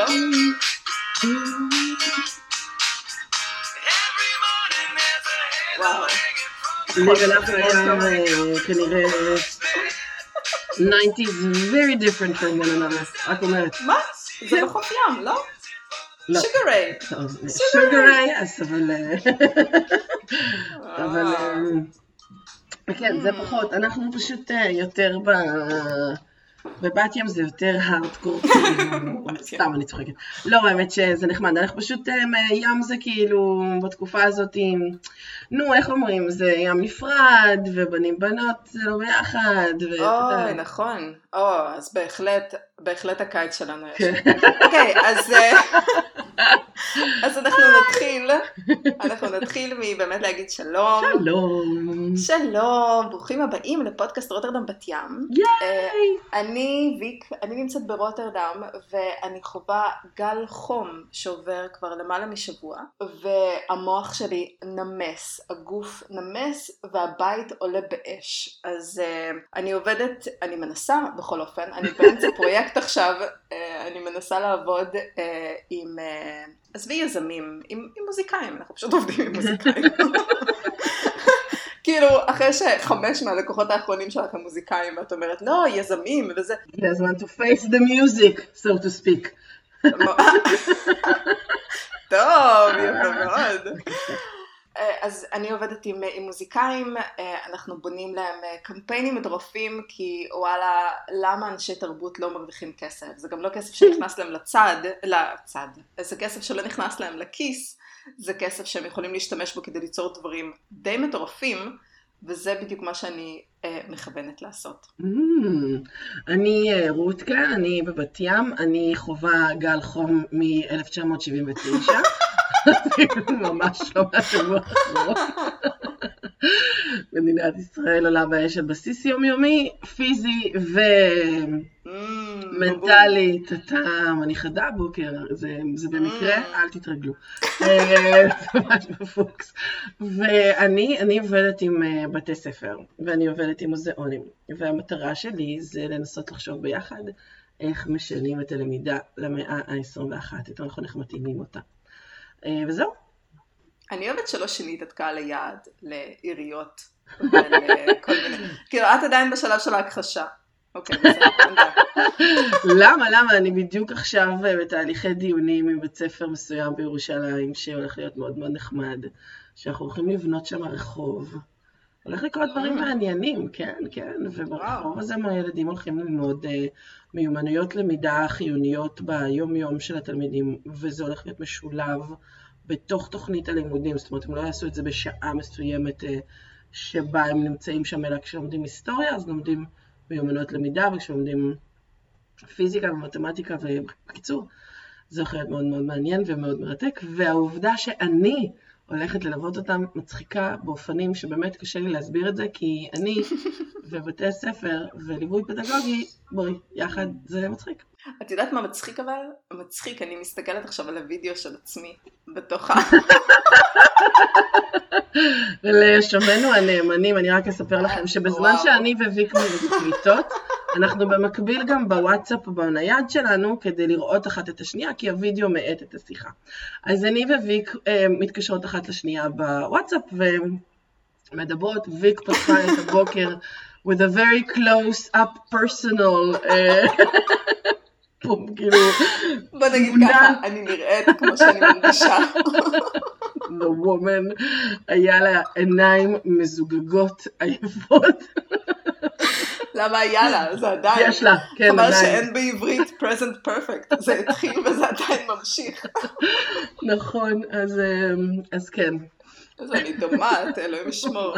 ה-90's, לא? וואו. היה כנראה 90's very different from one another, רק אומרת. מה? זה בחוף ים, לא? לא. אבל... אה, אבל... אה, כן, זה פחות, אנחנו פשוט אה, יותר ב... בבת ים זה יותר הארדקור, כאילו, סתם אני צוחקת. לא, האמת שזה נחמד, אנחנו פשוט, אה, ים זה כאילו, בתקופה הזאת, נו, איך אומרים, זה ים נפרד, ובנים בנות זה לא ביחד, ואתה. נכון. או, אז בהחלט, בהחלט הקיץ שלנו יש. כן. אוקיי, אז... אה, אז אנחנו נתחיל, אנחנו נתחיל מבאמת להגיד שלום. שלום. שלום, ברוכים הבאים לפודקאסט רוטרדם בת ים. ייי! אני ויק, אני נמצאת ברוטרדם ואני חווה גל חום שעובר כבר למעלה משבוע והמוח שלי נמס, הגוף נמס והבית עולה באש. אז uh, אני עובדת, אני מנסה בכל אופן, אני באמצע פרויקט עכשיו, uh, אני מנסה לעבוד uh, עם, uh, עזבי יזמים, עם, עם מוזיקאים, אנחנו פשוט עובדים עם מוזיקאים. כאילו, אחרי שחמש מהלקוחות האחרונים שלך הם מוזיקאים, ואת אומרת, לא, יזמים וזה, הגיע הזמן to face the music, so to speak. טוב, יפה מאוד. אה, אז אני עובדת עם, עם מוזיקאים, אה, אנחנו בונים להם אה, קמפיינים מטורפים, כי וואלה, למה אנשי תרבות לא מרוויחים כסף? זה גם לא כסף שנכנס להם לצד, לצד, זה כסף שלא נכנס להם לכיס, זה כסף שהם יכולים להשתמש בו כדי ליצור דברים די מטורפים, וזה בדיוק מה שאני אה, מכוונת לעשות. Mm, אני אה, רותקה, אני בבת ים, אני חווה גל חום מ-1979, ממש לא מהשבוע האחרון. מדינת ישראל עולה באש על בסיס יומיומי, פיזי Mm, ומנטלית, הטעם, אני חדה הבוקר, זה, זה במקרה, אל תתרגלו. אה, זה ממש בפוקס. ואני אני עובדת עם אה, בתי ספר, ואני עובדת עם מוזיאונים, והמטרה שלי זה לנסות לחשוב ביחד איך משנים את הלמידה למאה ה-21, יותר נכון איך מתאימים אותה. אה, וזהו. אני אוהבת שלא שינית את קהל היעד לעיריות ולכל מיני, כאילו את עדיין בשלב של ההכחשה. אוקיי, בסדר. למה? למה? אני בדיוק עכשיו אה, בתהליכי דיונים עם בית ספר מסוים בירושלים, שהולך להיות מאוד מאוד נחמד, שאנחנו הולכים לבנות שם רחוב. הולך לקרות דברים מעניינים, כן, כן, וברחוב הזה הילדים הולכים ללמוד אה, מיומנויות למידה חיוניות ביום-יום של התלמידים, וזה הולך להיות משולב בתוך תוכנית הלימודים, זאת אומרת, הם לא יעשו את זה בשעה מסוימת אה, שבה הם נמצאים שם, אלא כשלומדים היסטוריה, אז לומדים מיומנויות למידה, וכשלומדים פיזיקה ומתמטיקה, ובקיצור, זה הולך להיות מאוד מאוד מעניין ומאוד מרתק, והעובדה שאני הולכת ללוות אותם מצחיקה באופנים שבאמת קשה לי להסביר את זה, כי אני ובתי הספר וליווי פדגוגי, בואי, יחד זה מצחיק. את יודעת מה מצחיק אבל? מצחיק, אני מסתכלת עכשיו על הוידאו של עצמי בתוך ה... ולשומנו הנאמנים, אני רק אספר לכם שבזמן. שאני וויק מקליטות, אנחנו במקביל גם בוואטסאפ בנייד שלנו כדי לראות אחת את השנייה, כי הוידאו מאט את השיחה. אז אני וויק אה, מתקשרות אחת לשנייה בוואטסאפ ומדברות, ויק פתחה את הבוקר with a very close up personal, אה, כאילו, בוא נגיד תמונה. ככה, אני נראית כמו שאני מרגישה. the woman, היה לה עיניים מזוגגות עייפות. למה היה לה? זה עדיין. יש לה, כן, חבל עדיין. שאין בעברית present perfect. זה התחיל וזה עדיין ממשיך. נכון, אז, אז כן. אז אני דומעת, אלוהים ישמור.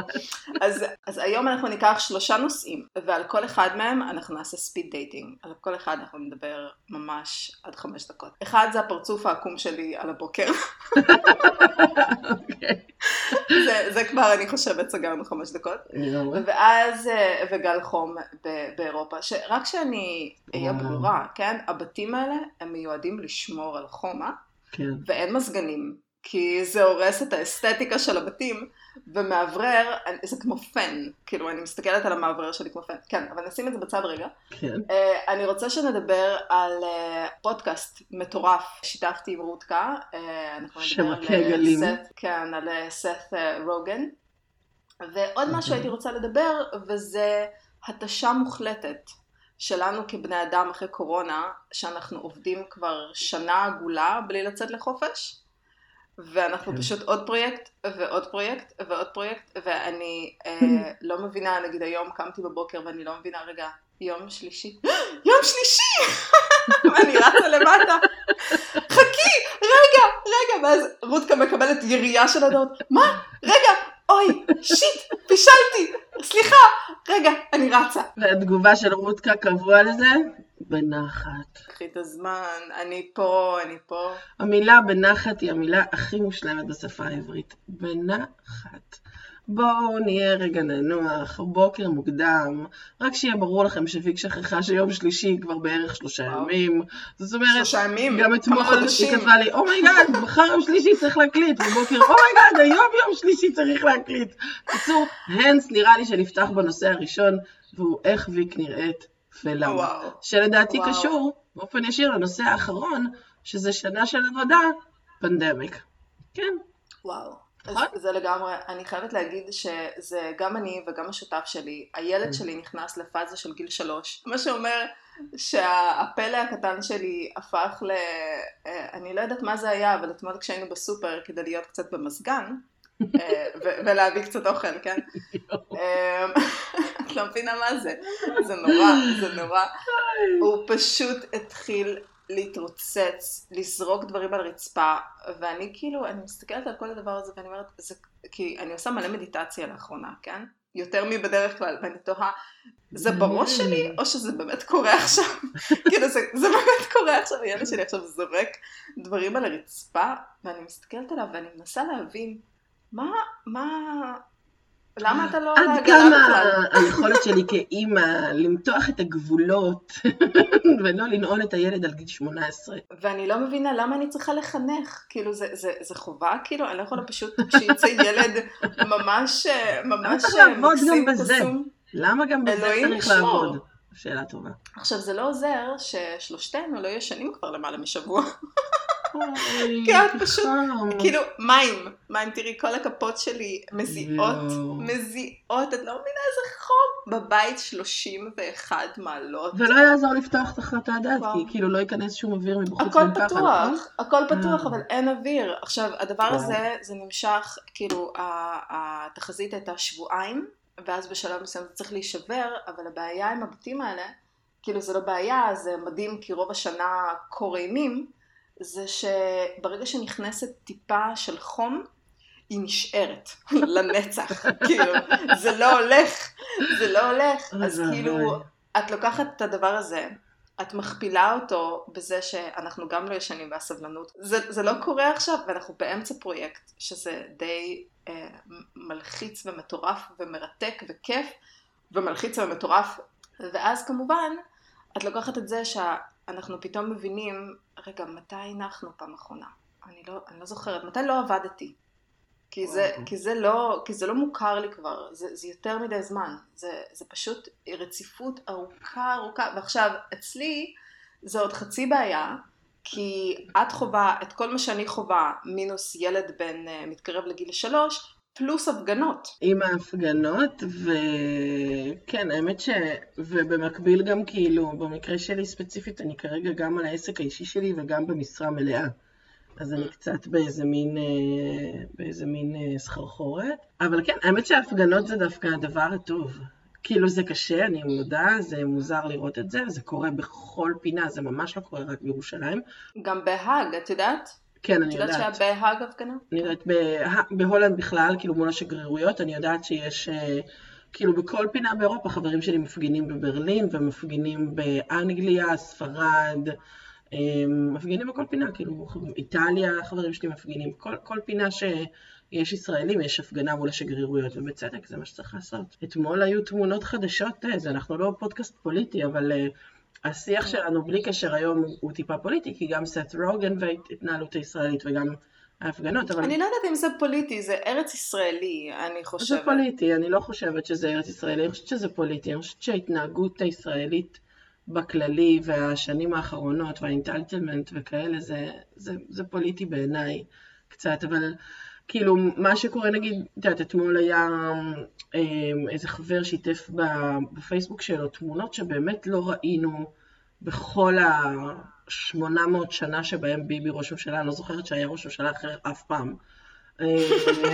אז, אז היום אנחנו ניקח שלושה נושאים, ועל כל אחד מהם אנחנו נעשה speed dating. על כל אחד אנחנו נדבר ממש עד חמש דקות. אחד זה הפרצוף העקום שלי על הבוקר. אוקיי. זה, זה כבר, אני חושבת, סגרנו חמש דקות. ואז, אה, וגל חום ב- באירופה, שרק שאני אהיה. ברורה, כן? הבתים האלה הם מיועדים לשמור על חום, אה? כן. ואין מזגנים. כי זה הורס את האסתטיקה של הבתים, ומאוורר, זה כמו פן, כאילו אני מסתכלת על המאוורר שלי כמו פן, כן, אבל נשים את זה בצד רגע. כן. Uh, אני רוצה שנדבר על uh, פודקאסט מטורף, שיתפתי עם רותקה, uh, אנחנו נדבר גלים. סת, כן, על סת רוגן, ועוד משהו הייתי רוצה לדבר, וזה התשה מוחלטת שלנו כבני אדם אחרי קורונה, שאנחנו עובדים כבר שנה עגולה בלי לצאת לחופש. ואנחנו כן. פשוט עוד פרויקט ועוד פרויקט ועוד פרויקט ואני אה, לא מבינה נגיד היום קמתי בבוקר ואני לא מבינה רגע יום שלישי? יום שלישי! ואני רצה למטה. חכי! רגע רגע ואז רותקה מקבלת ירייה של הדעות. מה? רגע אוי שיט פישלתי סליחה רגע אני רצה והתגובה של רותקה קבוע לזה? בנחת. קחי את הזמן אני פה אני פה המילה בנחת היא המילה הכי מושלמת בשפה העברית. בנחת. בואו נהיה רגע ננוח, בוקר מוקדם, רק שיהיה ברור לכם שוויק שכחה שיום שלישי כבר בערך שלושה. ימים. זאת אומרת, שלושה ימים גם אתמול היא כתבה לי, oh my god, מחר יום שלישי צריך להקליט, בבוקר, oh my god, היום יום שלישי צריך להקליט. בקיצור, הנס נראה לי שנפתח בנושא הראשון, והוא איך ויק נראית ולמה. וואו שלדעתי וואו. קשור באופן ישיר לנושא האחרון, שזה שנה של עבודה, pandemic. כן, וואו. אז נכון? זה לגמרי, אני חייבת להגיד שזה גם אני וגם השותף שלי, הילד שלי נכנס לפאזה של גיל שלוש, מה שאומר שהפלא הקטן שלי הפך ל... אה, אני לא יודעת מה זה היה, אבל אתמול כשהיינו בסופר כדי להיות קצת במזגן, אה, ו- ולהביא קצת אוכל, כן? אה, את לא מבינה מה זה, זה נורא, זה נורא. הוא פשוט התחיל להתרוצץ, לזרוק דברים על רצפה, ואני כאילו, אני מסתכלת על כל הדבר הזה ואני אומרת, זה, כי אני עושה מלא מדיטציה לאחרונה, כן? יותר מבדרך כלל, ואני תוהה, זה בראש שלי, או שזה באמת קורה עכשיו? כאילו, זה, זה באמת קורה עכשיו, הילד שלי עכשיו זורק דברים על הרצפה, ואני מסתכלת עליו ואני מנסה להבין, מה, מה, למה אתה לא עד כמה? היכולת שלי כאימא למתוח את הגבולות ולא לנעול את הילד על גיל 18. ואני לא מבינה למה אני צריכה לחנך, כאילו זה, זה, זה חובה, כאילו אני לא יכולה פשוט שיצא ילד ממש, ממש צריך לעבוד מקסים? קסום. למה גם בזה צריך ישמור. לעבוד? שאלה טובה. עכשיו זה לא עוזר ששלושתנו לא ישנים כבר למעלה משבוע, כי את פשוט-. כאילו מים, מים תראי כל הכפות שלי מזיעות. מזיעות, את לא מבינה איזה חום, בבית 31 מעלות, ולא יעזור לפתוח תחת הדעת. כי כאילו לא ייכנס שום אוויר מבחוץ הכל? פתוח, הכל פתוח, אה. אבל אין אוויר. עכשיו, הדבר וואו. הזה, זה נמשך, כאילו, התחזית הייתה שבועיים, ואז בשלב מסוים זה צריך להישבר, אבל הבעיה עם הבתים האלה, כאילו זה לא בעיה, זה מדהים כי רוב השנה קור אימים, זה שברגע שנכנסת טיפה של חום, היא נשארת לנצח, כאילו, זה לא הולך, זה לא הולך, אז. כאילו, את לוקחת את הדבר הזה, את מכפילה אותו בזה שאנחנו גם לא ישנים והסבלנות. זה, זה לא קורה עכשיו, ואנחנו באמצע פרויקט, שזה די אה, מלחיץ ומטורף ומרתק וכיף, ומלחיץ ומטורף. ואז כמובן, את לוקחת את זה שאנחנו פתאום מבינים, רגע, מתי הנחנו פעם אחרונה? אני לא, אני לא זוכרת, מתי לא עבדתי? כי זה, וואו. כי זה לא, כי זה לא מוכר לי כבר, זה, זה יותר מדי זמן, זה, זה פשוט רציפות ארוכה ארוכה, ועכשיו אצלי זה עוד חצי בעיה, כי את חווה את כל מה שאני חווה, מינוס ילד בן uh, מתקרב לגיל שלוש, פלוס הפגנות. עם ההפגנות, וכן, האמת ש... ובמקביל גם כאילו, במקרה שלי ספציפית, אני כרגע גם על העסק האישי שלי וגם במשרה מלאה. אז אני קצת באיזה מין, אה, באיזה מין אה, סחרחורת. אבל כן, האמת שההפגנות זה דווקא הדבר הטוב. כאילו זה קשה, אני מודה, זה מוזר לראות את זה, זה קורה בכל פינה, זה ממש לא קורה רק בירושלים. גם בהאג, את יודעת? כן, את אני יודעת יודעת. שהיה בהאג הפגנה? אני יודעת, בה- בהולנד בכלל, כאילו מול השגרירויות, אני יודעת שיש, אה, כאילו בכל פינה באירופה, חברים שלי מפגינים בברלין ומפגינים באנגליה, ספרד, אה, מפגינים בכל פינה, כאילו איטליה, חברים שלי מפגינים, כל, כל פינה שיש ישראלים, יש הפגנה מול השגרירויות, ובצדק, זה מה שצריך לעשות. אתמול היו תמונות חדשות, אה, זה אנחנו לא פודקאסט פוליטי, אבל... השיח שלנו בלי קשר היום הוא טיפה פוליטי, כי גם סט רוגן וההתנהלות הישראלית וגם ההפגנות, אבל... אני לא יודעת אם זה פוליטי, זה ארץ ישראלי, אני חושבת. זה פוליטי, אני לא חושבת שזה ארץ ישראלי, אני חושבת שזה פוליטי, אני חושבת שההתנהגות הישראלית בכללי והשנים האחרונות והאינטלטלמנט וכאלה, זה, זה, זה פוליטי בעיניי קצת, אבל כאילו מה שקורה נגיד, את יודעת, אתמול היה אמ, איזה חבר שיתף בפייסבוק שלו תמונות שבאמת לא ראינו בכל ה-800 שנה שבהם ביבי ראש ממשלה, אני לא זוכרת שהיה ראש ממשלה אחר אף פעם.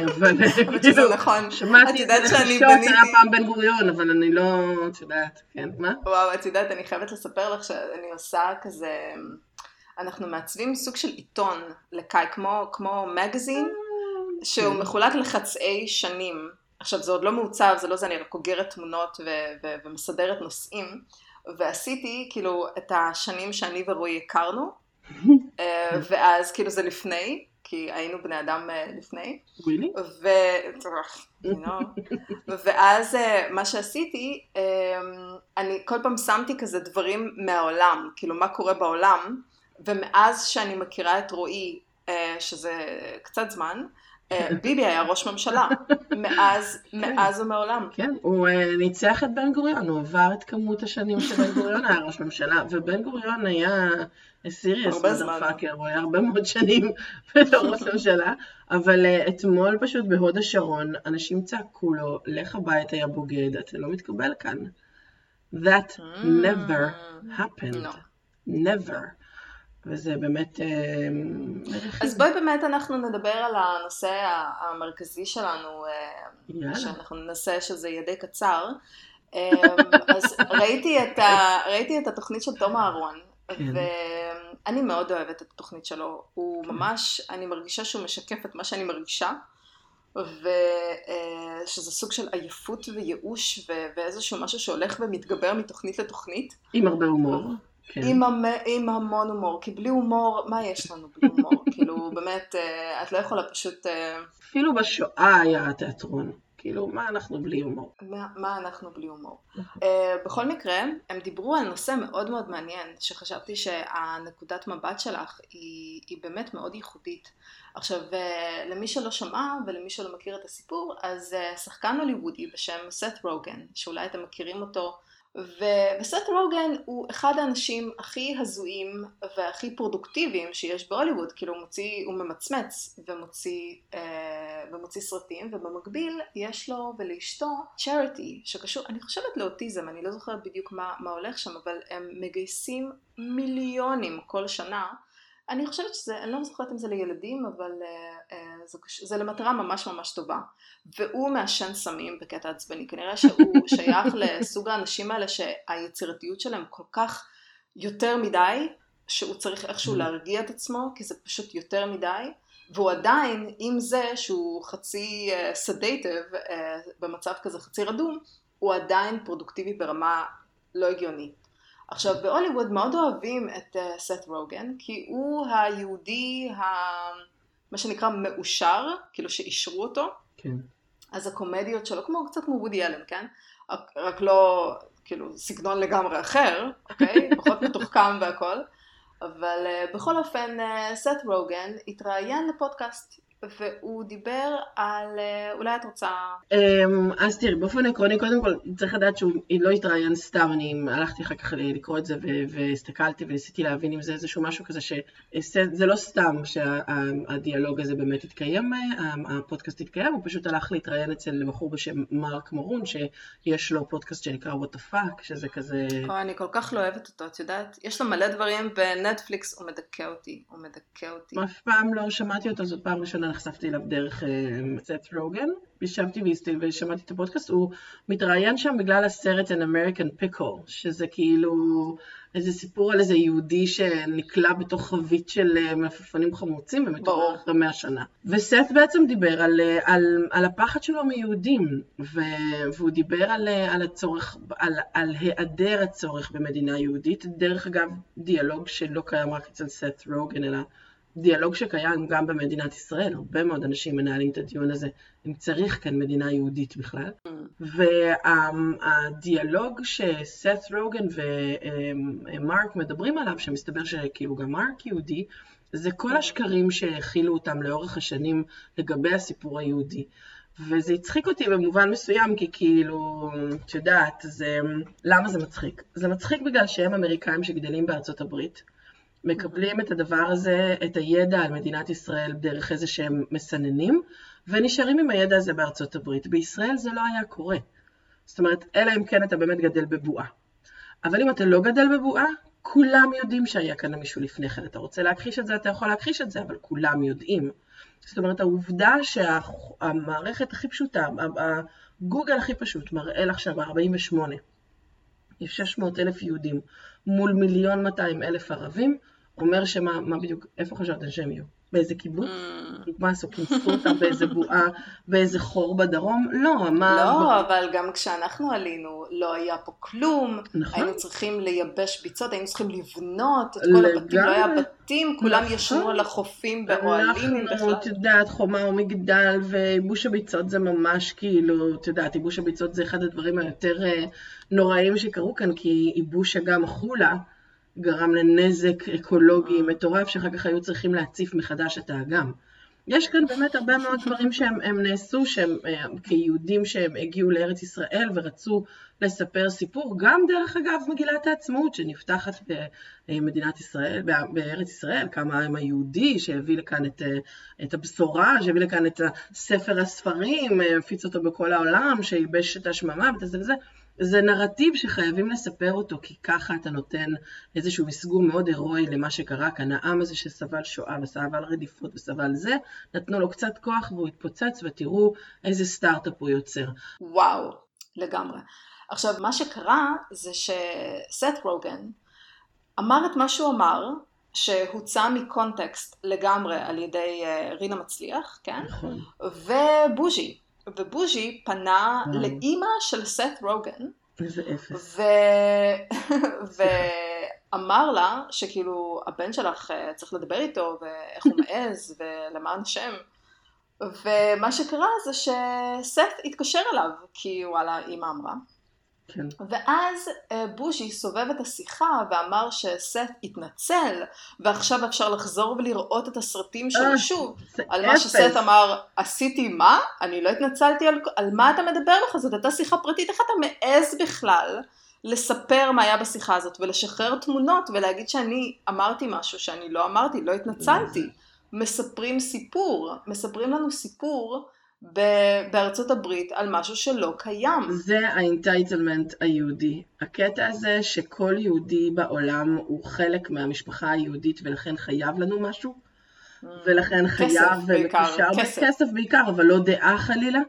אבל שזה נכון. שמעתי את זה לחשוב פעם בן גוריון, אבל אני לא, את יודעת, כן, מה? וואו, את יודעת, אני חייבת לספר לך שאני עושה כזה, אנחנו מעצבים סוג של עיתון לקאי, כמו מגזין, שהוא. מחולק לחצאי שנים. עכשיו זה עוד לא מעוצב, זה לא זה, אני רק אוגרת תמונות ומסדרת נושאים, ועשיתי כאילו את השנים שאני ורועי הכרנו, אה, ואז כאילו זה לפני, כי היינו בני אדם אה, לפני. ו... ואז אה, מה שעשיתי, אני כל פעם שמתי כזה דברים מהעולם, כאילו מה קורה בעולם, ומאז שאני מכירה את רועי, שזה קצת זמן, ביבי היה ראש ממשלה, מאז, כן. מאז ומעולם. כן, הוא אה, ניצח את בן גוריון, הוא עבר את כמות השנים שבן גוריון היה ראש ממשלה, ובן גוריון היה סיריוס מודרפאקר, הוא היה הרבה מאוד שנים בתור ראש ממשלה, אבל אה, אתמול פשוט בהוד השרון, אנשים צעקו לו, לך הביתה יא בוגד, אתה לא מתקבל כאן. That mm. never happened. No. Never. וזה באמת... אה, אז בואי באמת אנחנו נדבר על הנושא המרכזי שלנו, אה, יאללה. שאנחנו ננסה שזה יהיה די קצר. אה, אז ראיתי את, ה, ראיתי את התוכנית של תום אהרון, כן. ואני מאוד אוהבת את התוכנית שלו. הוא כן. ממש, אני מרגישה שהוא משקף את מה שאני מרגישה, ושזה סוג של עייפות וייאוש ואיזשהו משהו שהולך ומתגבר מתוכנית לתוכנית. עם הרבה הומור. כן. עם, המ... עם המון הומור, כי בלי הומור, מה יש לנו בלי הומור? כאילו, באמת, אה, את לא יכולה פשוט... אה, אפילו בשואה היה תיאטרון. כאילו, מה אנחנו בלי הומור? מה, מה אנחנו בלי הומור? uh, בכל מקרה, הם דיברו על נושא מאוד מאוד מעניין, שחשבתי שהנקודת מבט שלך היא, היא באמת מאוד ייחודית. עכשיו, uh, למי שלא שמע ולמי שלא מכיר את הסיפור, אז uh, שחקן הוליוודי בשם סת רוגן, שאולי אתם מכירים אותו וסט רוגן הוא אחד האנשים הכי הזויים והכי פרודוקטיביים שיש בהוליווד, כאילו הוא מוציא, הוא ממצמץ ומוציא, אה, ומוציא סרטים, ובמקביל יש לו ולאשתו צ'ריטי שקשור, אני חושבת לאוטיזם, אני לא זוכרת בדיוק מה, מה הולך שם, אבל הם מגייסים מיליונים כל שנה אני חושבת שזה, אני לא זוכרת אם זה לילדים, אבל uh, uh, זה, זה למטרה ממש ממש טובה. והוא מעשן סמים בקטע עצבני, כנראה שהוא שייך לסוג האנשים האלה שהיצירתיות שלהם כל כך יותר מדי, שהוא צריך איכשהו mm-hmm. להרגיע את עצמו, כי זה פשוט יותר מדי, והוא עדיין, עם זה שהוא חצי סדייטיב, uh, uh, במצב כזה חצי רדום, הוא עדיין פרודוקטיבי ברמה לא הגיונית. עכשיו בהוליווד מאוד אוהבים את uh, סת רוגן כי הוא היהודי ה... מה שנקרא מאושר, כאילו שאישרו אותו. כן. אז הקומדיות שלו, כמו קצת כמו וודי אלן, כן? רק לא, כאילו, סגנון לגמרי אחר, אוקיי? פחות מתוחכם והכל. אבל uh, בכל אופן, uh, רוגן התראיין לפודקאסט והוא דיבר על, אה, אולי את רוצה... אמ, אז תראי, באופן עקרוני, קודם כל, צריך לדעת שהוא לא התראיין סתם, אני הלכתי אחר כך לקרוא את זה והסתכלתי וניסיתי להבין אם זה איזשהו משהו כזה שזה לא סתם שהדיאלוג הזה באמת התקיים, אה, הפודקאסט התקיים, הוא פשוט הלך להתראיין אצל בחור בשם מרק מרון, שיש לו פודקאסט שנקרא what the fuck, שזה כזה... אני כל כך לא אוהבת אותו, את יודעת? יש לו מלא דברים בנטפליקס, הוא מדכא אותי, הוא מדכא אותי. אף פעם לא שמעתי אותו, זאת פעם ראשונה נחשפתי אליו דרך סט uh, רוגן, ישבתי ושמעתי את הפודקאסט, הוא מתראיין שם בגלל הסרט An American Pickle, שזה כאילו איזה סיפור על איזה יהודי שנקלע בתוך חבית של uh, מלפפונים חמוצים ומתעורר אחרי מאה שנה. וסט בעצם דיבר על, uh, על, על הפחד שלו מיהודים, ו, והוא דיבר על, על הצורך, על, על היעדר הצורך במדינה יהודית, דרך אגב דיאלוג שלא קיים רק אצל סט רוגן, אלא דיאלוג שקיים גם במדינת ישראל, הרבה מאוד אנשים מנהלים את הדיון הזה, אם צריך כאן מדינה יהודית בכלל. והדיאלוג שסת רוגן ומרק מדברים עליו, שמסתבר שכאילו גם מרק יהודי, זה כל השקרים שהכילו אותם לאורך השנים לגבי הסיפור היהודי. וזה הצחיק אותי במובן מסוים, כי כאילו, את יודעת, זה, למה זה מצחיק? זה מצחיק בגלל שהם אמריקאים שגדלים בארצות הברית, מקבלים את הדבר הזה, את הידע על מדינת ישראל דרך איזה שהם מסננים, ונשארים עם הידע הזה בארצות הברית. בישראל זה לא היה קורה. זאת אומרת, אלא אם כן אתה באמת גדל בבועה. אבל אם אתה לא גדל בבועה, כולם יודעים שהיה כאן מישהו לפני כן. אתה רוצה להכחיש את זה, אתה יכול להכחיש את זה, אבל כולם יודעים. זאת אומרת, העובדה שהמערכת הכי פשוטה, הגוגל הכי פשוט, מראה לך שם 48, יש 600 אלף יהודים מול מיליון 200 אלף ערבים, אומר שמה מה בדיוק, איפה חשבתם שהם יהיו? באיזה קיבוץ? Mm. מה עשו? כינסו אותם באיזה בועה, באיזה חור בדרום? לא, מה... לא, אבל גם כשאנחנו עלינו, לא היה פה כלום. נכון. היינו צריכים לייבש ביצות, היינו צריכים לבנות את כל הבתים, לא היה. בתים, כולם נכון. ישנו על החופים באוהלים אנחנו. את יודעת, חומה ומגדל, וייבוש הביצות זה ממש כאילו, את יודעת, ייבוש הביצות זה אחד הדברים היותר אה, נוראים שקרו כאן, כי ייבוש אגם החולה גרם לנזק אקולוגי מטורף, שאחר כך היו צריכים להציף מחדש את האגם. יש כאן באמת הרבה מאוד דברים שהם הם נעשו, שהם אה, כיהודים שהם הגיעו לארץ ישראל ורצו לספר סיפור, גם דרך אגב מגילת העצמאות שנפתחת במדינת ישראל, בארץ ישראל, כמה העם היהודי שהביא לכאן את, אה, את הבשורה, שהביא לכאן את ספר הספרים, אה, הפיץ אותו בכל העולם, שייבש את השממה וזה וזה. זה נרטיב שחייבים לספר אותו, כי ככה אתה נותן איזשהו מסגור מאוד הירואי למה שקרה כאן. העם הזה שסבל שואה וסבל רדיפות וסבל זה, נתנו לו קצת כוח והוא התפוצץ, ותראו איזה סטארט-אפ הוא יוצר. וואו, לגמרי. עכשיו, מה שקרה זה שסט רוגן אמר את מה שהוא אמר, שהוצא מקונטקסט לגמרי על ידי אה, רינה מצליח, כן? נכון. ובוז'י. ובוז'י פנה וואו. לאימא של סט רוגן, איזה אפס. ו... ואמר לה שכאילו הבן שלך אה, צריך לדבר איתו ואיך הוא מעז ולמען השם. ומה שקרה זה שסט התקשר אליו כי וואלה אימא אמרה. כן. ואז אה, בוז'י סובב את השיחה ואמר שסט התנצל ועכשיו אפשר לחזור ולראות את הסרטים שלו אה, שוב. על מה. שסט אמר, עשיתי מה? אני לא התנצלתי על, על מה אתה מדבר לך? זאת הייתה שיחה פרטית, איך אתה מעז בכלל לספר מה היה בשיחה הזאת ולשחרר תמונות ולהגיד שאני אמרתי משהו שאני לא אמרתי, לא התנצלתי. מספרים סיפור, מספרים לנו סיפור בארצות הברית על משהו שלא קיים. זה ה entitlement היהודי. הקטע הזה שכל יהודי בעולם הוא חלק מהמשפחה היהודית ולכן חייב לנו משהו, ולכן חייב ומקושר כסף. בעיקר, אבל לא דעה חלילה.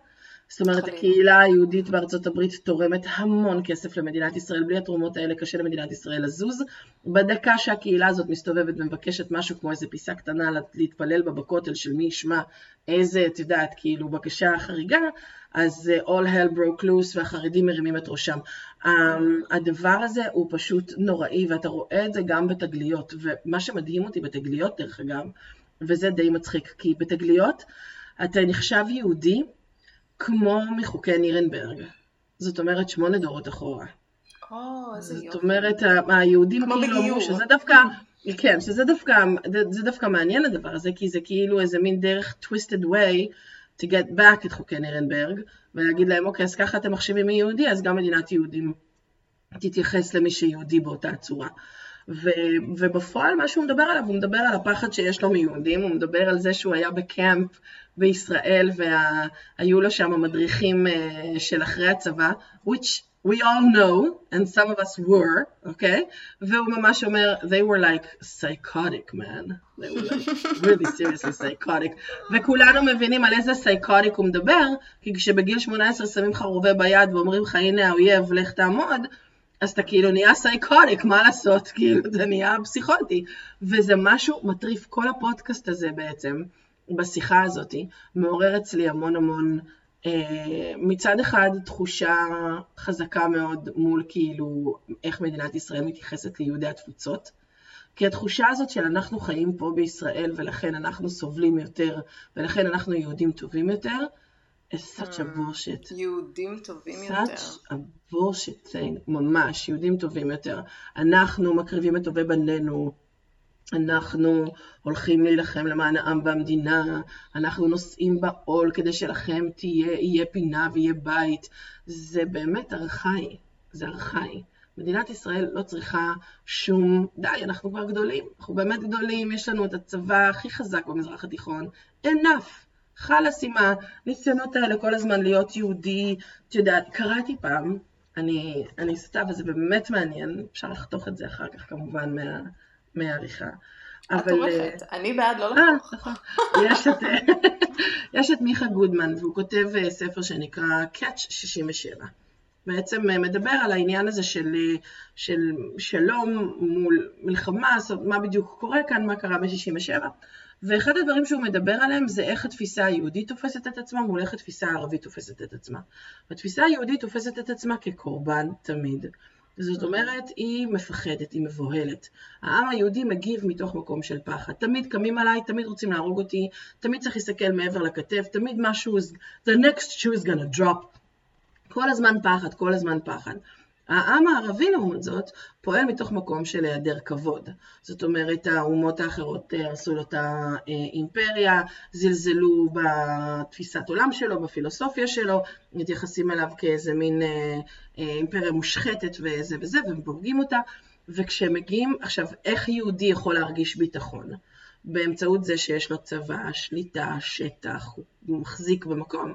זאת אומרת. הקהילה היהודית בארצות הברית תורמת המון כסף למדינת ישראל, בלי התרומות האלה קשה למדינת ישראל לזוז. בדקה שהקהילה הזאת מסתובבת ומבקשת משהו כמו איזה פיסה קטנה להתפלל בה בכותל של מי ישמע איזה, את יודעת, כאילו בקשה חריגה, אז uh, all hell broke loose והחרדים מרימים את ראשם. Um, הדבר הזה הוא פשוט נוראי, ואתה רואה את זה גם בתגליות, ומה שמדהים אותי בתגליות דרך אגב, וזה די מצחיק, כי בתגליות אתה נחשב יהודי כמו מחוקי נירנברג. זאת אומרת, שמונה דורות אחורה. או, איזה זאת יופי. אומרת, ה- היהודים כאילו אמרו. שזה דווקא, כן, שזה דווקא, זה- זה דווקא מעניין הדבר הזה, כי זה כאילו איזה מין דרך twisted way to get back את חוקי נירנברג, ולהגיד להם, אוקיי, אז ככה אתם מחשיבים מי יהודי, אז גם מדינת יהודים תתייחס למי שיהודי באותה צורה. ו, ובפועל מה שהוא מדבר עליו, הוא מדבר על הפחד שיש לו מיהודים, הוא מדבר על זה שהוא היה בקמפ בישראל והיו לו שם מדריכים אה, של אחרי הצבא, which we all know, and some of us were, אוקיי? והוא ממש אומר, they were like psychotic man, they were like really seriously psychotic, וכולנו מבינים על איזה psychotic הוא מדבר, כי כשבגיל 18 שמים לך רובה ביד ואומרים לך הנה האויב, לך תעמוד, אז אתה כאילו נהיה סייקוניק, מה לעשות? כאילו, אתה נהיה פסיכוטי. וזה משהו מטריף, כל הפודקאסט הזה בעצם, בשיחה הזאת, מעורר אצלי המון המון, אה, מצד אחד תחושה חזקה מאוד מול כאילו איך מדינת ישראל מתייחסת ליהודי התפוצות. כי התחושה הזאת של אנחנו חיים פה בישראל ולכן אנחנו סובלים יותר ולכן אנחנו יהודים טובים יותר, is such a bullshit. יהודים טובים יותר. such a bullshit thing, ממש, יהודים טובים יותר. אנחנו מקריבים את טובי בנינו אנחנו הולכים להילחם למען העם והמדינה, אנחנו נושאים בעול כדי שלכם תהיה, יהיה פינה ויהיה בית. זה באמת ארכאי, זה ארכאי. מדינת ישראל לא צריכה שום, די, אנחנו כבר גדולים, אנחנו באמת גדולים, יש לנו את הצבא הכי חזק במזרח התיכון, enough. חלאס עם הניסיונות האלה כל הזמן להיות יהודי, את יודעת, קראתי פעם, אני, אני סתם, וזה באמת מעניין, אפשר לחתוך את זה אחר כך כמובן מה, מהעריכה. את עורכת, אה, אני בעד לא לחתוך. נכון. יש את, יש את מיכה גודמן, והוא כותב אה, ספר שנקרא Catch 67. בעצם אה, מדבר על העניין הזה של, של שלום מול מלחמה, מה בדיוק קורה כאן, מה קרה ב-67. ואחד הדברים שהוא מדבר עליהם זה איך התפיסה היהודית תופסת את עצמה מול איך התפיסה הערבית תופסת את עצמה. התפיסה היהודית תופסת את עצמה כקורבן תמיד. זאת אומרת, היא מפחדת, היא מבוהלת. העם היהודי מגיב מתוך מקום של פחד. תמיד קמים עליי, תמיד רוצים להרוג אותי, תמיד צריך להסתכל מעבר לכתף, תמיד משהו, the next shoe is gonna drop. כל הזמן פחד, כל הזמן פחד. העם הערבי לעומת זאת פועל מתוך מקום של היעדר כבוד. זאת אומרת האומות האחרות אה, הרסו לו את האימפריה, זלזלו בתפיסת עולם שלו, בפילוסופיה שלו, מתייחסים אליו כאיזה מין אה, אה, אימפריה מושחתת וזה וזה, והם בורגים אותה. וכשהם מגיעים, עכשיו, איך יהודי יכול להרגיש ביטחון? באמצעות זה שיש לו צבא, שליטה, שטח, הוא מחזיק במקום.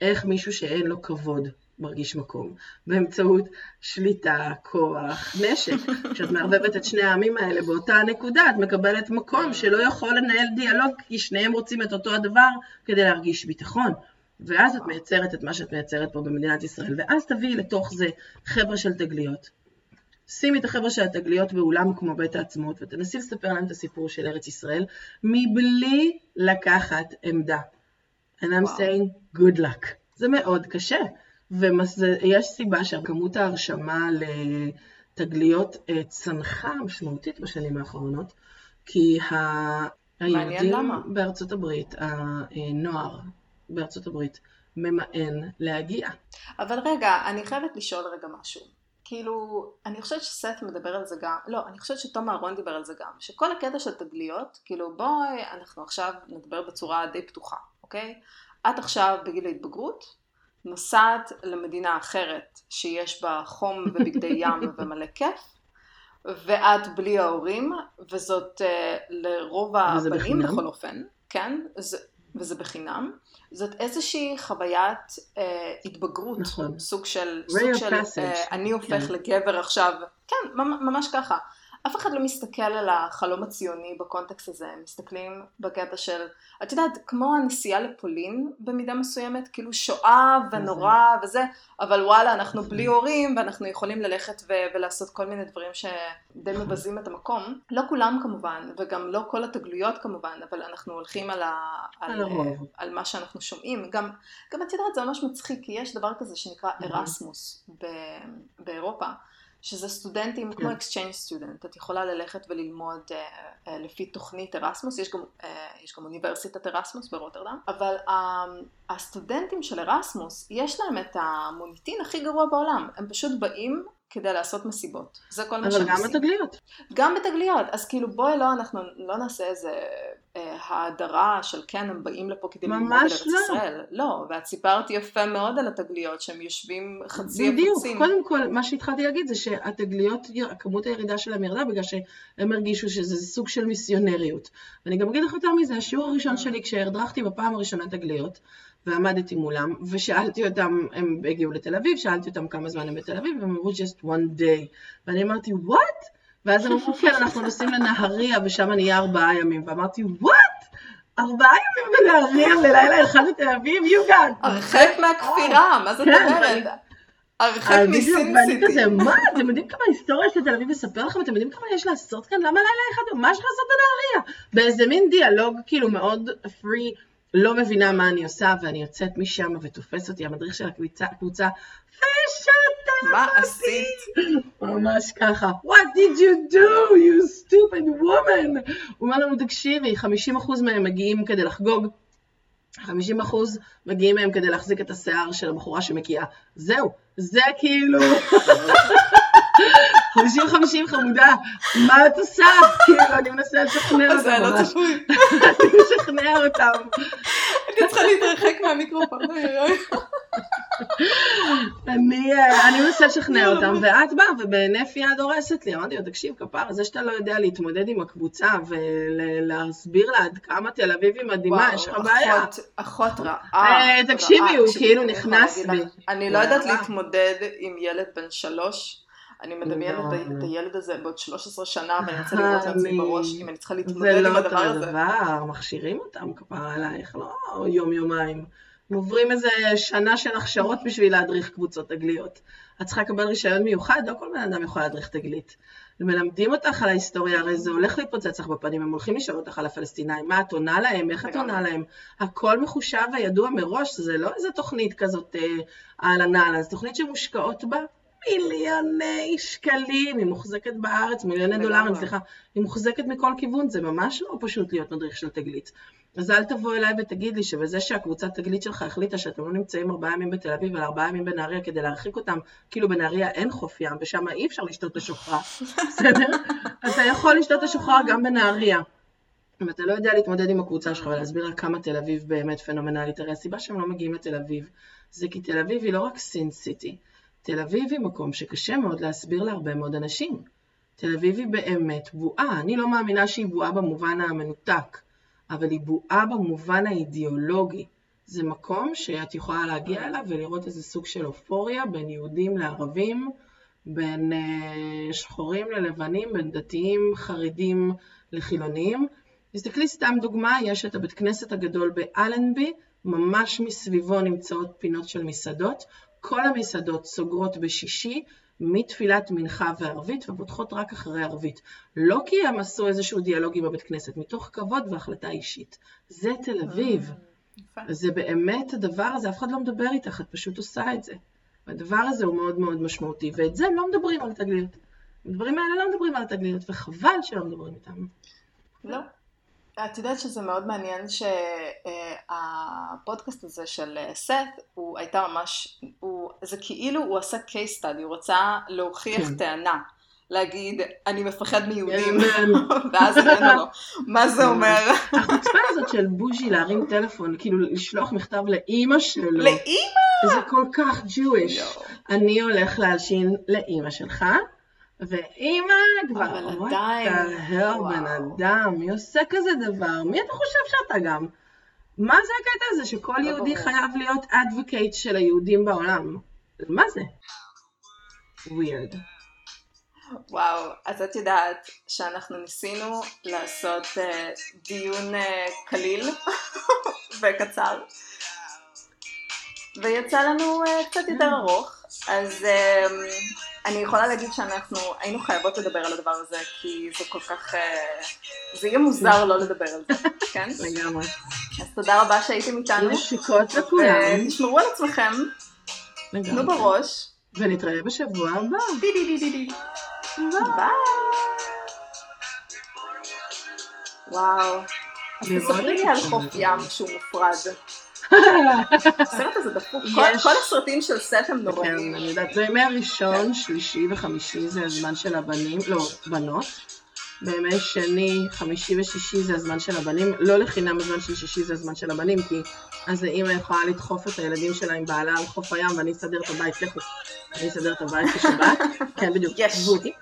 איך מישהו שאין לו כבוד מרגיש מקום, באמצעות שליטה, כוח, נשק. כשאת מערבבת את שני העמים האלה באותה נקודה, את מקבלת מקום שלא יכול לנהל דיאלוג, כי שניהם רוצים את אותו הדבר כדי להרגיש ביטחון. ואז את מייצרת את מה שאת מייצרת פה במדינת ישראל, ואז תביאי לתוך זה חבר'ה של תגליות. שימי את החבר'ה של התגליות באולם כמו בית העצמאות, ותנסי לספר להם את הסיפור של ארץ ישראל, מבלי לקחת עמדה. And I'm wow. saying good luck. זה מאוד קשה. ויש סיבה שכמות ההרשמה לתגליות אה, צנחה משמעותית בשנים האחרונות, כי היהודים בארצות הברית, הנוער בארצות הברית, ממאן להגיע. אבל רגע, אני חייבת לשאול רגע משהו. כאילו, אני חושבת שסט מדבר על זה גם, לא, אני חושבת שתום אהרון דיבר על זה גם, שכל הקטע של תגליות, כאילו בואי, אנחנו עכשיו נדבר בצורה די פתוחה, אוקיי? את עכשיו בגיל ההתבגרות, נוסעת למדינה אחרת שיש בה חום ובגדי ים ומלא כיף, ואת בלי ההורים, וזאת uh, לרוב הבנים בכל אופן, כן, זה, וזה בחינם. זאת איזושהי חוויית uh, התבגרות, נכון. סוג של, סוג של uh, אני הופך כן. לגבר עכשיו, כן, ממש ככה. אף אחד לא מסתכל על החלום הציוני בקונטקסט הזה, הם מסתכלים בקטע של, את יודעת, כמו הנסיעה לפולין במידה מסוימת, כאילו שואה ונורא וזה, אבל וואלה, אנחנו בלי הורים ואנחנו יכולים ללכת ו- ולעשות כל מיני דברים שדי מבזים את המקום. לא כולם כמובן, וגם לא כל התגלויות כמובן, אבל אנחנו הולכים על, ה- על, על, על מה שאנחנו שומעים. גם, גם את יודעת, זה ממש מצחיק, כי יש דבר כזה שנקרא ארסמוס באירופה. שזה סטודנטים כמו exchange כן. student, את יכולה ללכת וללמוד uh, uh, לפי תוכנית ארסמוס, יש גם, uh, יש גם אוניברסיטת ארסמוס ברוטרדם, אבל uh, הסטודנטים של ארסמוס, יש להם את המוניטין הכי גרוע בעולם, הם פשוט באים כדי לעשות מסיבות. זה כל מה שהם עושים. אבל גם בתגליות. גם בתגליות. אז כאילו בואי לא, אנחנו לא נעשה איזה האדרה של כן, הם באים לפה כדי ללמוד על ארץ לא. ישראל. לא, ואת סיפרת יפה מאוד על התגליות, שהם יושבים חצי בדיוק. בדיוק, קודם כל, מה שהתחלתי להגיד זה שהתגליות, כמות הירידה שלהם ירדה בגלל שהם הרגישו שזה סוג של מיסיונריות. ואני גם אגיד לך יותר מזה, השיעור הראשון אה. שלי כשהדרכתי בפעם הראשונה תגליות, ועמדתי מולם, ושאלתי אותם, הם הגיעו לתל אביב, שאלתי אותם כמה זמן הם בתל אביב, והם אמרו just one day. ואני אמרתי, what? ואז הם אמרו, כן, אנחנו נוסעים לנהריה, ושם אני אהיה ארבעה ימים. ואמרתי, what? ארבעה ימים בנהריה ללילה אחד לתל אביב? you got... הרחק מהכפירה, מה זאת כן, אומרת? הרחק מסין ואני כזה, מה, אתם יודעים כמה היסטוריה של תל אביב לספר לכם? אתם יודעים כמה יש לעשות כאן? למה לילה אחד? מה יש לעשות בנהריה? באיזה מין דיאלוג כאילו מאוד free לא מבינה מה אני עושה, ואני יוצאת משם ותופס אותי המדריך של הקבוצה, הקבוצה ושתק מה עשית? ממש ככה, What did you do, you stupid woman? הוא אומר לנו, תקשיבי, 50% מהם מגיעים כדי לחגוג, 50% מגיעים מהם כדי להחזיק את השיער של הבחורה שמקיאה. זהו, זה כאילו... 50 50 חמודה, מה את עושה? כאילו, אני מנסה לשכנע אותם זה לא. צפוי. אני משכנע אותם. הייתי צריכה להתרחק מהמיקרופון. אני אה, אני מנסה לשכנע אותם, ואת באה ובהינף יד הורסת לי. אמרתי לו, תקשיב, כפר, זה שאתה לא יודע להתמודד עם הקבוצה ולהסביר לה עד כמה תל אביב היא מדהימה, יש לך בעיה. אחות- רעה. אה, תקשיבי. הוא כאילו אני נכנס בי. אני לא יודעת. להתמודד עם ילד בן שלוש. אני מדמיינת לא, את לא. הילד הזה בעוד 13 שנה, ואני רוצה לראות לעצמי אני- בראש אם אני צריכה זה להתמודד לא עם אותו הדבר הזה. דבר, מכשירים אותם כפרה עלייך, לא יום-יומיים. הם עוברים איזה שנה של הכשרות בשביל להדריך קבוצות תגליות. את צריכה לקבל רישיון מיוחד, לא כל בן אדם יכול להדריך תגלית. מלמדים אותך על ההיסטוריה, הרי זה הולך להתפוצץ לך בפנים, הם הולכים לשאול אותך על הפלסטינאים, מה את עונה להם, איך את. עונה להם. הכל מחושב וידוע מראש, זה לא איזה תוכנית כזאת אה, אהלן אהלן, זו תוכנית שמושקעות בה מיליוני שקלים, היא מוחזקת בארץ, מיליוני. דולרים, סליחה, היא מוחזקת מכל כיוון, זה ממש לא פשוט להיות מדריך של תגלית. אז אל תבוא אליי ותגיד לי שבזה שהקבוצת תגלית שלך החליטה שאתם לא נמצאים ארבעה ימים בתל אביב וארבעה ימים בנהריה כדי להרחיק אותם, כאילו בנהריה אין חוף ים ושם אי אפשר לשתות את השוחרר, בסדר? אתה יכול לשתות את השוחרר גם בנהריה. אם אתה לא יודע להתמודד עם הקבוצה שלך ולהסביר לה כמה תל אביב באמת פנומנלית, הרי הסיבה שהם לא מגיעים לתל אביב זה כי תל אביב היא לא רק סין סיטי, תל אביב היא מקום שקשה מאוד להסביר להרבה מאוד אנשים. תל אביב היא באמת בועה, אני לא מאמינה שהיא בועה במובן המנותק, אבל היא בועה במובן האידיאולוגי. זה מקום שאת יכולה להגיע אליו ולראות איזה סוג של אופוריה בין יהודים לערבים, בין אה, שחורים ללבנים, בין דתיים, חרדים לחילונים. תסתכלי סתם דוגמה, יש את הבית כנסת הגדול באלנבי, ממש מסביבו נמצאות פינות של מסעדות. כל המסעדות סוגרות בשישי מתפילת מנחה וערבית ופותחות רק אחרי ערבית. לא כי הם עשו איזשהו דיאלוג עם הבית כנסת, מתוך כבוד והחלטה אישית. זה תל אביב. יפה. זה באמת הדבר הזה, אף אחד לא מדבר איתך, את פשוט עושה את זה. והדבר הזה הוא מאוד מאוד משמעותי, ואת זה לא מדברים על התגליות. הדברים האלה לא מדברים על התגליות, וחבל שלא מדברים איתם. לא. את יודעת שזה מאוד מעניין שהפודקאסט הזה של אה, סת, הוא הייתה ממש, הוא, זה כאילו הוא עשה case study, הוא רצה להוכיח כן. טענה. להגיד, אני מפחד מיהודים, כן. ואז הראינו לו, מה זה אומר? החוצפה הזאת של בוז'י להרים טלפון, כאילו לשלוח מכתב לאימא שלו, לאימא! זה כל כך Jewish. אני הולך להלשין לאימא שלך, ואימא כבר, אבל עדיין, וואו. בן אדם, מי עושה כזה דבר? מי אתה חושב שאתה גם? מה זה הקטע הזה שכל לא יהודי. חייב להיות advocate של היהודים בעולם? מה זה? weird. וואו, אז את יודעת שאנחנו ניסינו לעשות אה, דיון אה, קליל וקצר, ויצא לנו אה, קצת יותר ארוך, אז אה, אני יכולה להגיד שאנחנו היינו חייבות לדבר על הדבר הזה, כי זה כל כך, אה, זה יהיה מוזר לא לדבר על זה, כן? לגמרי. אז תודה רבה שהייתם איתנו, נשיקות לכולם. ותשמרו על עצמכם, תנו לגמרי. בראש, ונתראה בשבוע הבא. די די די די די. ביי. וואו. אז תספרי לי על חוף. ים שהוא מופרד. הסרט הזה דפוק. כל- הסרטים של סט הם כן, נוראים. אני יודעת, בימי הראשון, שלישי וחמישי זה הזמן של הבנים, לא, בנות. בימי שני, חמישי ושישי זה הזמן של הבנים, לא לחינם הזמן של שישי זה הזמן של הבנים, כי אז האמא יכולה לדחוף את הילדים שלה עם בעלה על חוף הים ואני אסדר את הבית, לכו, אני אסדר את הבית בשבת, כן בדיוק, יש. עזבו אותי.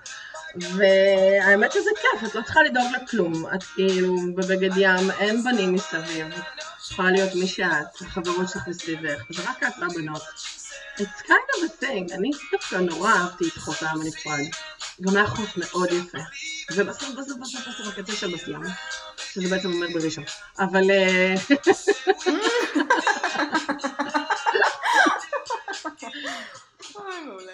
והאמת שזה כיף, את לא צריכה לדאוג לכלום, את כאילו בבגד ים, אין בנים מסביב, יכולה להיות מי שאת, החברות שלך מסביבך, זה רק את והבנות. It's kind of a thing, אני דווקא נורא אהבתי את חוף העם הנפרד. גם היה חוף מאוד יפה. ובסוף בסוף בסוף בסוף הקטע של בסיום, שזה בעצם אומר בראשון. אבל... אוי, אה, אה, מעולה.